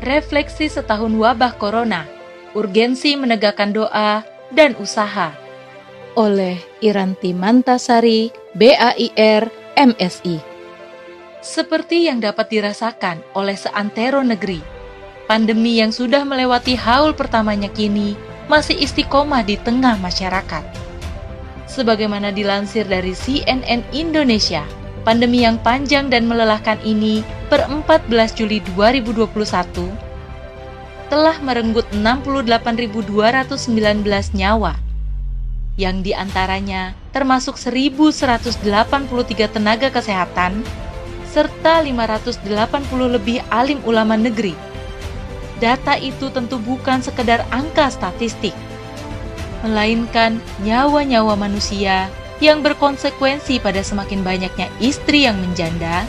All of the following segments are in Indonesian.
refleksi setahun wabah corona, urgensi menegakkan doa dan usaha. Oleh Iranti Mantasari, BAIR, MSI. Seperti yang dapat dirasakan oleh seantero negeri, pandemi yang sudah melewati haul pertamanya kini masih istiqomah di tengah masyarakat. Sebagaimana dilansir dari CNN Indonesia, pandemi yang panjang dan melelahkan ini per 14 Juli 2021 telah merenggut 68.219 nyawa, yang di antaranya termasuk 1.183 tenaga kesehatan serta 580 lebih alim ulama negeri. Data itu tentu bukan sekedar angka statistik, melainkan nyawa-nyawa manusia yang berkonsekuensi pada semakin banyaknya istri yang menjanda,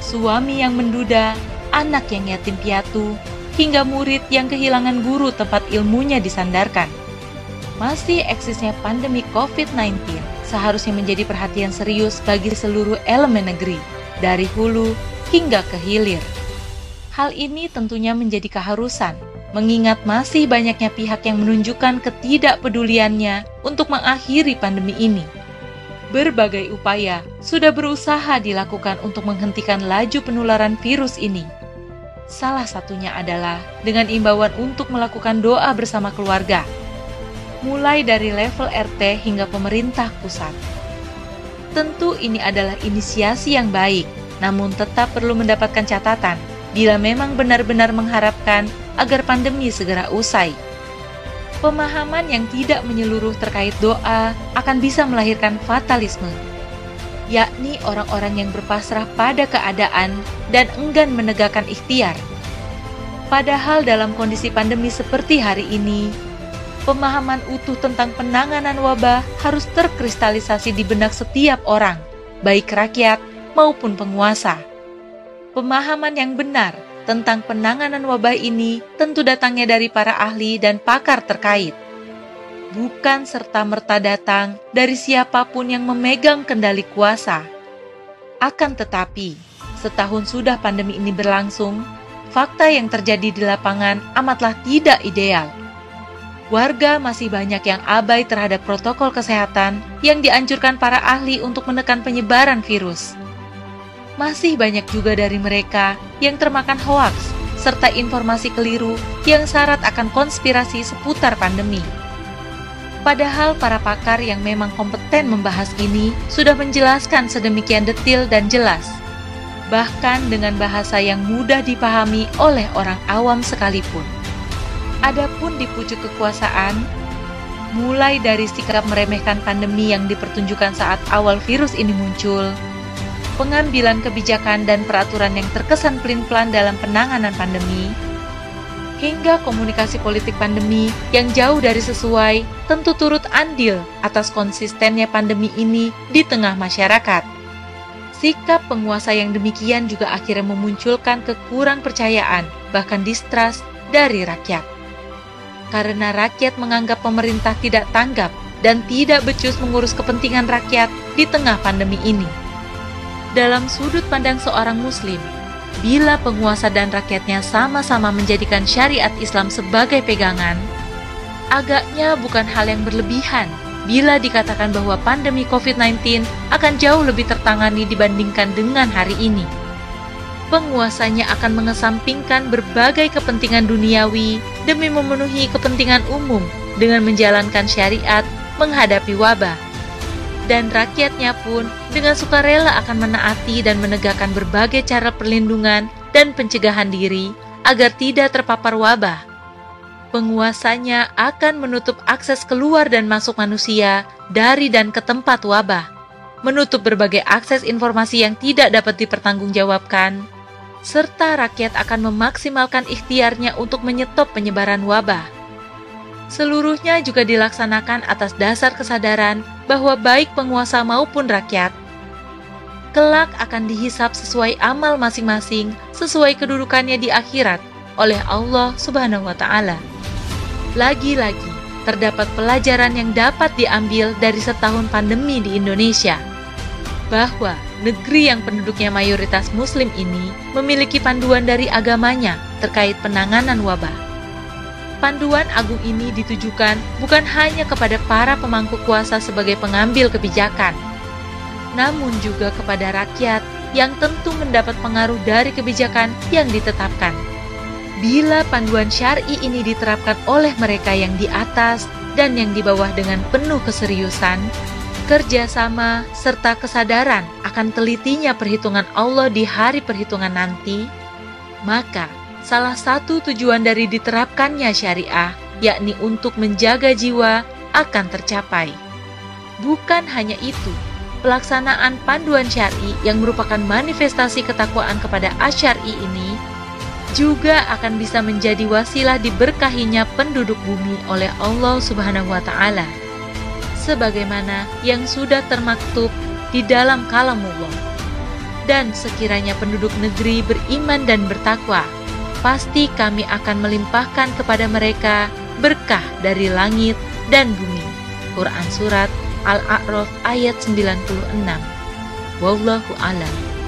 suami yang menduda, anak yang yatim piatu, hingga murid yang kehilangan guru tempat ilmunya disandarkan. Masih eksisnya pandemi COVID-19 seharusnya menjadi perhatian serius bagi seluruh elemen negeri dari hulu hingga ke hilir. Hal ini tentunya menjadi keharusan, mengingat masih banyaknya pihak yang menunjukkan ketidakpeduliannya untuk mengakhiri pandemi ini. Berbagai upaya sudah berusaha dilakukan untuk menghentikan laju penularan virus ini. Salah satunya adalah dengan imbauan untuk melakukan doa bersama keluarga, mulai dari level RT hingga pemerintah pusat. Tentu ini adalah inisiasi yang baik, namun tetap perlu mendapatkan catatan bila memang benar-benar mengharapkan agar pandemi segera usai. Pemahaman yang tidak menyeluruh terkait doa akan bisa melahirkan fatalisme, yakni orang-orang yang berpasrah pada keadaan dan enggan menegakkan ikhtiar. Padahal dalam kondisi pandemi seperti hari ini, pemahaman utuh tentang penanganan wabah harus terkristalisasi di benak setiap orang, baik rakyat maupun penguasa. Pemahaman yang benar tentang penanganan wabah ini tentu datangnya dari para ahli dan pakar terkait. Bukan serta-merta datang dari siapa pun yang memegang kendali kuasa. Akan tetapi, setahun sudah pandemi ini berlangsung, fakta yang terjadi di lapangan amatlah tidak ideal warga masih banyak yang abai terhadap protokol kesehatan yang dianjurkan para ahli untuk menekan penyebaran virus. Masih banyak juga dari mereka yang termakan hoaks serta informasi keliru yang syarat akan konspirasi seputar pandemi. Padahal para pakar yang memang kompeten membahas ini sudah menjelaskan sedemikian detil dan jelas, bahkan dengan bahasa yang mudah dipahami oleh orang awam sekalipun. Adapun di pucuk kekuasaan, mulai dari sikap meremehkan pandemi yang dipertunjukkan saat awal virus ini muncul, pengambilan kebijakan dan peraturan yang terkesan pelin-pelan dalam penanganan pandemi, hingga komunikasi politik pandemi yang jauh dari sesuai tentu turut andil atas konsistennya pandemi ini di tengah masyarakat. Sikap penguasa yang demikian juga akhirnya memunculkan kekurang percayaan, bahkan distrust dari rakyat karena rakyat menganggap pemerintah tidak tanggap dan tidak becus mengurus kepentingan rakyat di tengah pandemi ini. Dalam sudut pandang seorang Muslim, bila penguasa dan rakyatnya sama-sama menjadikan syariat Islam sebagai pegangan, agaknya bukan hal yang berlebihan bila dikatakan bahwa pandemi COVID-19 akan jauh lebih tertangani dibandingkan dengan hari ini penguasanya akan mengesampingkan berbagai kepentingan duniawi demi memenuhi kepentingan umum dengan menjalankan syariat menghadapi wabah. Dan rakyatnya pun dengan sukarela akan menaati dan menegakkan berbagai cara perlindungan dan pencegahan diri agar tidak terpapar wabah. Penguasanya akan menutup akses keluar dan masuk manusia dari dan ke tempat wabah, menutup berbagai akses informasi yang tidak dapat dipertanggungjawabkan, serta rakyat akan memaksimalkan ikhtiarnya untuk menyetop penyebaran wabah. Seluruhnya juga dilaksanakan atas dasar kesadaran bahwa baik penguasa maupun rakyat kelak akan dihisap sesuai amal masing-masing sesuai kedudukannya di akhirat oleh Allah Subhanahu wa taala. Lagi-lagi, terdapat pelajaran yang dapat diambil dari setahun pandemi di Indonesia bahwa negeri yang penduduknya mayoritas Muslim ini memiliki panduan dari agamanya terkait penanganan wabah. Panduan agung ini ditujukan bukan hanya kepada para pemangku kuasa sebagai pengambil kebijakan, namun juga kepada rakyat yang tentu mendapat pengaruh dari kebijakan yang ditetapkan. Bila panduan syar'i ini diterapkan oleh mereka yang di atas dan yang di bawah dengan penuh keseriusan, kerjasama, serta kesadaran akan telitinya perhitungan Allah di hari perhitungan nanti, maka salah satu tujuan dari diterapkannya syariah, yakni untuk menjaga jiwa, akan tercapai. Bukan hanya itu, pelaksanaan panduan syari yang merupakan manifestasi ketakwaan kepada asyari ini juga akan bisa menjadi wasilah diberkahinya penduduk bumi oleh Allah Subhanahu wa taala sebagaimana yang sudah termaktub di dalam kalamullah. Dan sekiranya penduduk negeri beriman dan bertakwa, pasti kami akan melimpahkan kepada mereka berkah dari langit dan bumi. Quran Surat Al-A'raf ayat 96 Wallahu alam.